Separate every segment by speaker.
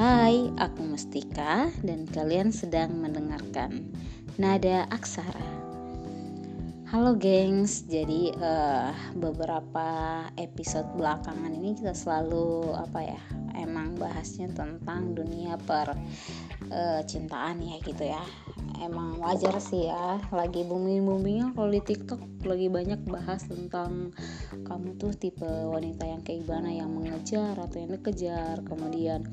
Speaker 1: Hai, aku Mustika dan kalian sedang mendengarkan Nada Aksara. Halo gengs, jadi uh, beberapa episode belakangan ini kita selalu apa ya, emang bahasnya tentang dunia per uh, cintaan ya gitu ya. Emang wajar sih ya lagi booming boomingnya kalau di TikTok lagi banyak bahas tentang kamu tuh tipe wanita yang kayak gimana yang mengejar atau yang dikejar. Kemudian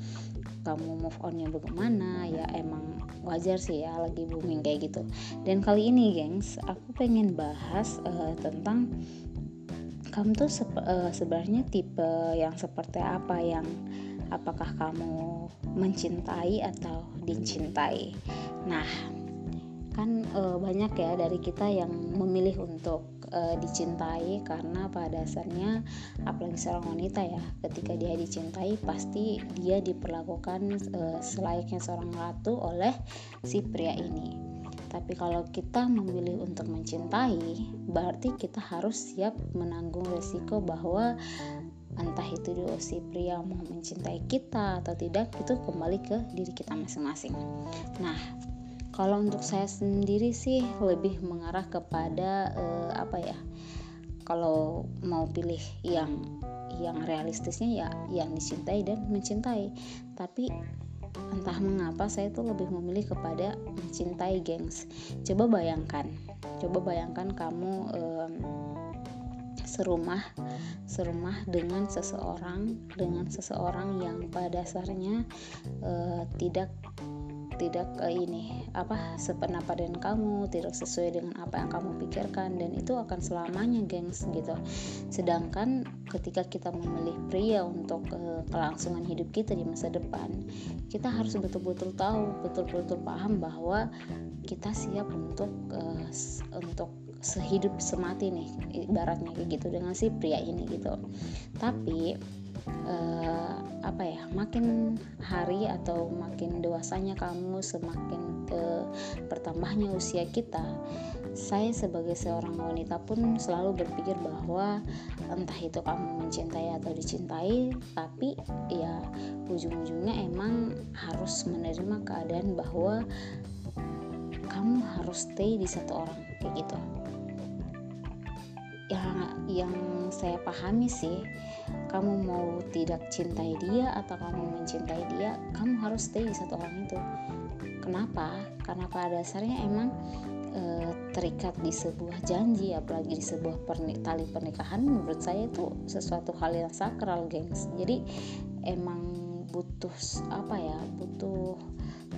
Speaker 1: kamu move onnya bagaimana ya emang wajar sih ya lagi booming kayak gitu. Dan kali ini gengs aku pengen bahas uh, tentang kamu tuh sep uh, sebenarnya tipe yang seperti apa yang apakah kamu mencintai atau dicintai. Nah kan e, banyak ya dari kita yang memilih untuk e, dicintai karena pada dasarnya apalagi seorang wanita ya ketika dia dicintai pasti dia diperlakukan e, selayaknya seorang ratu oleh si pria ini. Tapi kalau kita memilih untuk mencintai berarti kita harus siap menanggung resiko bahwa entah itu si pria mau mencintai kita atau tidak itu kembali ke diri kita masing-masing. Nah kalau untuk saya sendiri sih lebih mengarah kepada uh, apa ya kalau mau pilih yang yang realistisnya ya yang dicintai dan mencintai. Tapi entah mengapa saya tuh lebih memilih kepada mencintai gengs. Coba bayangkan coba bayangkan kamu um, serumah serumah dengan seseorang dengan seseorang yang pada dasarnya uh, tidak tidak uh, ini apa sependapat dengan kamu tidak sesuai dengan apa yang kamu pikirkan dan itu akan selamanya gengs gitu. Sedangkan ketika kita memilih pria untuk uh, kelangsungan hidup kita di masa depan kita harus betul-betul tahu betul-betul paham bahwa kita siap untuk uh, untuk sehidup semati nih ibaratnya kayak gitu dengan si pria ini gitu. Tapi uh, apa ya makin hari atau makin dewasanya kamu semakin uh, bertambahnya usia kita saya sebagai seorang wanita pun selalu berpikir bahwa entah itu kamu mencintai atau dicintai tapi ya ujung-ujungnya emang harus menerima keadaan bahwa kamu harus stay di satu orang kayak gitu yang yang saya pahami sih kamu mau tidak cintai dia atau kamu mencintai dia kamu harus stay di satu orang itu. Kenapa? Karena pada dasarnya emang e, terikat di sebuah janji apalagi di sebuah pernik, tali pernikahan menurut saya itu sesuatu hal yang sakral gengs. Jadi emang butuh apa ya butuh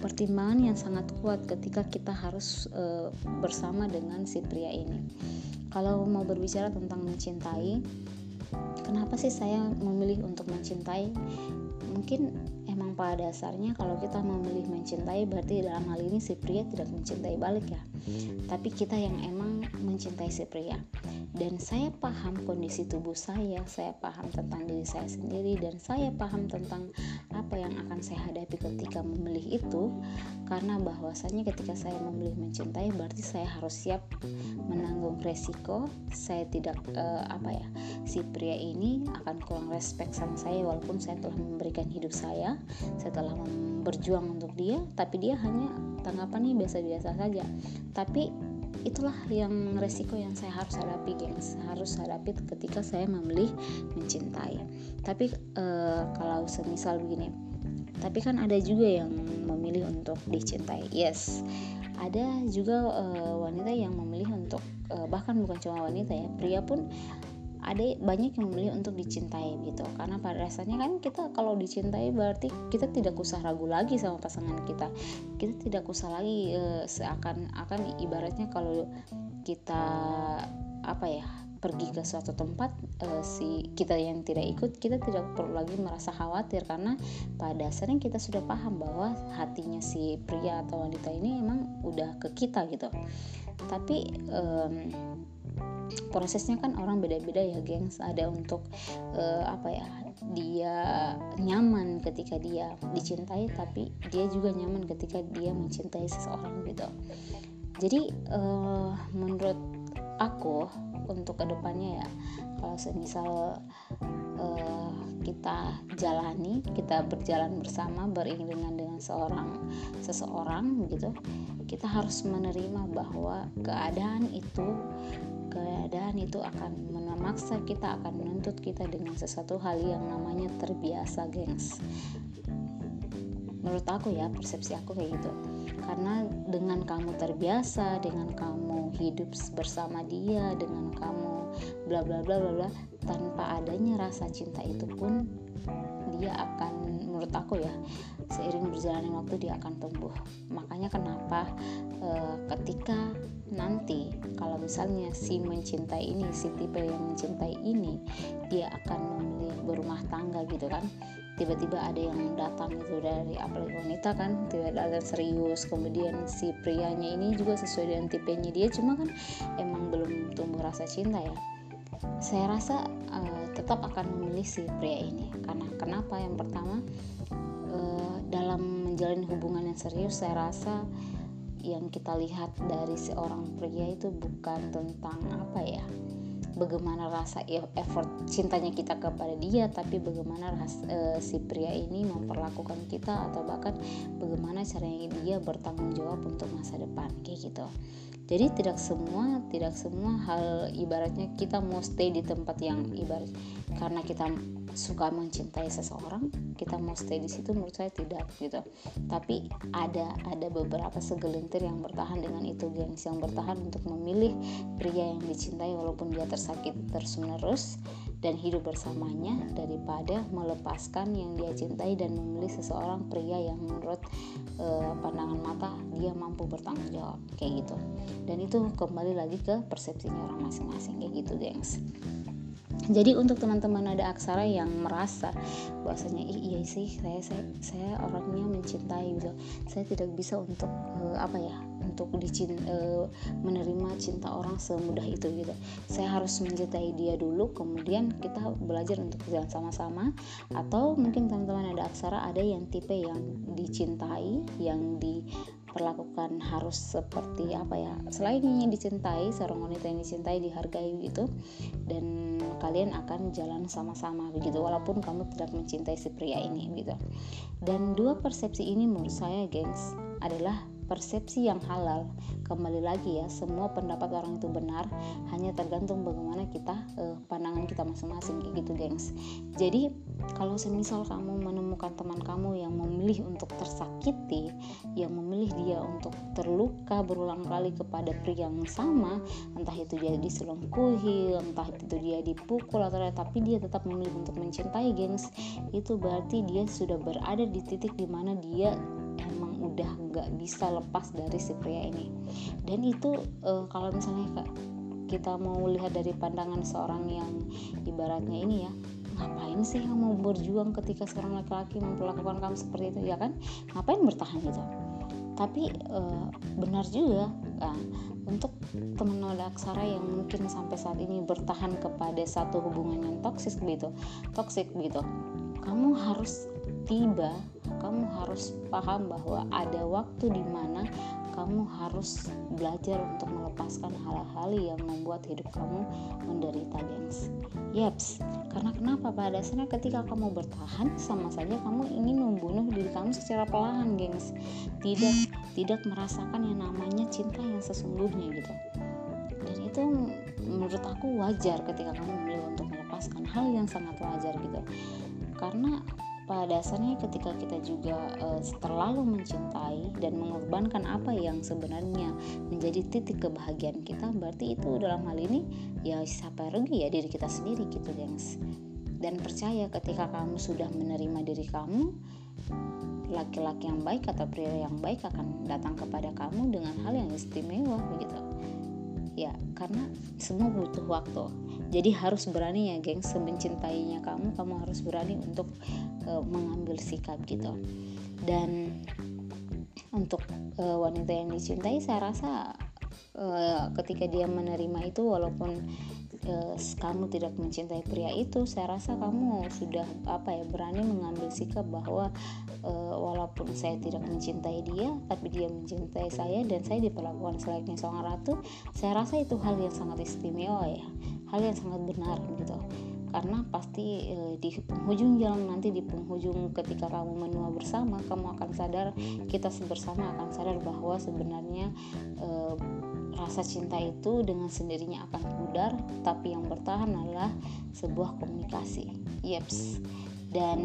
Speaker 1: pertimbangan yang sangat kuat ketika kita harus e, bersama dengan si pria ini. Kalau mau berbicara tentang mencintai kenapa sih saya memilih untuk mencintai? Mungkin emang pada dasarnya kalau kita memilih mencintai berarti dalam hal ini si pria tidak mencintai balik ya. Tapi kita yang emang mencintai si pria. Dan saya paham kondisi tubuh saya saya paham tentang diri saya sendiri dan saya paham tentang apa yang akan saya hadapi ketika memilih itu. Karena bahwasanya ketika saya memilih mencintai berarti saya harus siap menanggung resiko. Saya tidak uh, apa ya si pria ini akan kurang respect sama saya walaupun saya telah memberikan hidup saya saya telah berjuang untuk dia tapi dia hanya tanggapannya biasa-biasa saja. Tapi itulah yang resiko yang saya harus hadapi gengs. Harus hadapi ketika saya memilih mencintai. Tapi e, kalau semisal begini tapi kan ada juga yang memilih untuk dicintai. Yes. Ada juga e, wanita yang memilih untuk e, bahkan bukan cuma wanita ya pria pun ada banyak yang memilih untuk dicintai gitu. Karena pada dasarnya kan kita kalau dicintai berarti kita tidak usah ragu lagi sama pasangan kita. Kita tidak usah lagi uh, seakan akan ibaratnya kalau kita apa ya pergi ke suatu tempat uh, si kita yang tidak ikut kita tidak perlu lagi merasa khawatir. Karena pada dasarnya kita sudah paham bahwa hatinya si pria atau wanita ini emang udah ke kita gitu. Tapi um, prosesnya kan orang beda-beda ya gengs. Ada untuk uh, apa ya dia nyaman ketika dia dicintai tapi dia juga nyaman ketika dia mencintai seseorang gitu. Jadi uh, menurut aku untuk ke depannya ya kalau semisal uh, kita jalani kita berjalan bersama beriringan dengan seorang seseorang gitu kita harus menerima bahwa keadaan itu keadaan itu akan memaksa kita akan menuntut kita dengan sesuatu hal yang namanya terbiasa gengs. Menurut aku ya persepsi aku kayak gitu. Karena dengan kamu terbiasa dengan kamu hidup bersama dia dengan kamu bla bla bla bla bla tanpa adanya rasa cinta itu pun dia akan menurut aku ya seiring berjalannya waktu dia akan tumbuh. Makanya kenapa e, ketika nanti kalau misalnya si mencintai ini si tipe yang mencintai ini dia akan memilih berumah tangga gitu kan. Tiba-tiba ada yang datang itu dari apalagi wanita kan tiba-tiba ada serius. Kemudian si prianya ini juga sesuai dengan tipenya dia cuma kan emang belum tumbuh rasa cinta ya. Saya rasa uh, tetap akan memilih si pria ini. Karena kenapa? Yang pertama uh, dalam menjalin hubungan yang serius saya rasa yang kita lihat dari seorang pria itu bukan tentang apa ya bagaimana rasa e, effort cintanya kita kepada dia tapi bagaimana ras, e, si pria ini memperlakukan kita atau bahkan bagaimana caranya dia bertanggung jawab untuk masa depan kayak gitu. Jadi tidak semua tidak semua hal ibaratnya kita mau stay di tempat yang ibarat karena kita suka mencintai seseorang kita mau stay di situ menurut saya tidak gitu. Tapi ada ada beberapa segelintir yang bertahan dengan itu gengs yang bertahan untuk memilih pria yang dicintai walaupun dia tersakit terus menerus dan hidup bersamanya daripada melepaskan yang dia cintai dan memilih seseorang pria yang menurut uh, pandangan mata dia mampu bertanggung jawab kayak gitu. Dan itu kembali lagi ke persepsinya orang masing-masing kayak gitu gengs jadi untuk teman-teman ada aksara yang merasa bahwasanya Ih, iya sih saya saya saya orangnya mencintai gitu. Saya tidak bisa untuk uh, apa ya untuk dicin uh, menerima cinta orang semudah itu gitu. Saya harus mencintai dia dulu kemudian kita belajar untuk jalan sama-sama atau mungkin teman-teman ada aksara ada yang tipe yang dicintai yang di perlakukan harus seperti apa ya selain yang dicintai seorang wanita yang dicintai dihargai gitu. Dan kalian akan jalan sama-sama begitu walaupun kamu tidak mencintai si pria ini gitu. Dan dua persepsi ini menurut saya gengs adalah persepsi yang halal. Kembali lagi ya semua pendapat orang itu benar hanya tergantung bagaimana kita eh, pandangan kita masing-masing gitu gengs. Jadi kalau semisal kamu menemukan teman kamu yang memilih untuk tersakiti yang memilih dia untuk terluka berulang kali kepada pria yang sama entah itu dia diselengkuhi entah itu dia dipukul atau tapi dia tetap memilih untuk mencintai gengs itu berarti dia sudah berada di titik di mana dia udah nggak bisa lepas dari si pria ini. Dan itu uh, kalau misalnya kita mau lihat dari pandangan seorang yang ibaratnya ini ya ngapain sih kamu berjuang ketika seorang laki-laki memperlakukan kamu seperti itu ya kan? Ngapain bertahan gitu? Tapi uh, benar juga nah, untuk teman nada aksara yang mungkin sampai saat ini bertahan kepada satu hubungan yang toksik begitu toksik begitu kamu harus tiba kamu harus paham bahwa ada waktu di mana kamu harus belajar untuk melepaskan hal-hal yang membuat hidup kamu menderita, gengs. Yaps, karena kenapa? Pada dasarnya ketika kamu bertahan, sama saja kamu ingin membunuh diri kamu secara perlahan, gengs. Tidak tidak merasakan yang namanya cinta yang sesungguhnya gitu. Dan itu menurut aku wajar ketika kamu memilih untuk melepaskan hal yang sangat wajar gitu. Karena pada dasarnya ketika kita juga uh, terlalu mencintai dan mengorbankan apa yang sebenarnya menjadi titik kebahagiaan kita berarti itu dalam hal ini ya siapa rugi ya diri kita sendiri gitu gengs. Dan percaya ketika kamu sudah menerima diri kamu laki-laki yang baik atau pria yang baik akan datang kepada kamu dengan hal yang istimewa begitu ya karena semua butuh waktu. Jadi harus berani ya geng. Semencintainya kamu kamu harus berani untuk uh, mengambil sikap gitu. Dan untuk uh, wanita yang dicintai saya rasa uh, ketika dia menerima itu walaupun uh, kamu tidak mencintai pria itu saya rasa kamu sudah apa ya berani mengambil sikap bahwa uh, walaupun saya tidak mencintai dia tapi dia mencintai saya dan saya diperlakukan selayaknya seorang ratu saya rasa itu hal yang sangat istimewa ya hal yang sangat benar gitu karena pasti e, di penghujung jalan nanti di penghujung ketika kamu menua bersama kamu akan sadar kita bersama akan sadar bahwa sebenarnya e, rasa cinta itu dengan sendirinya akan pudar tapi yang bertahan adalah sebuah komunikasi. Yeps. Dan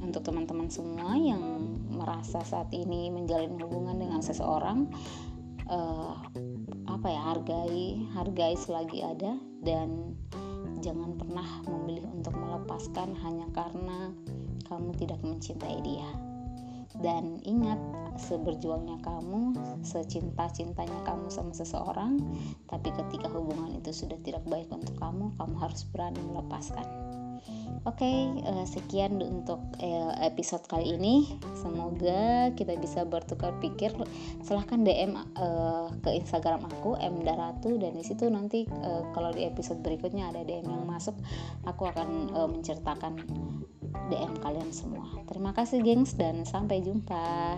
Speaker 1: untuk teman-teman semua yang merasa saat ini menjalin hubungan dengan seseorang uh, apa ya hargai hargai selagi ada dan jangan pernah memilih untuk melepaskan hanya karena kamu tidak mencintai dia. Dan ingat, seberjuangnya kamu, secinta-cintanya kamu sama seseorang, tapi ketika hubungan itu sudah tidak baik untuk kamu, kamu harus berani melepaskan. Oke, okay, eh, sekian untuk uh, episode kali ini. Semoga kita bisa bertukar pikir. Silahkan DM eh, ke Instagram aku mdaratu dan di situ nanti kalau di episode berikutnya ada DM yang masuk, aku akan menceritakan DM kalian semua. Terima kasih, gengs, dan sampai jumpa.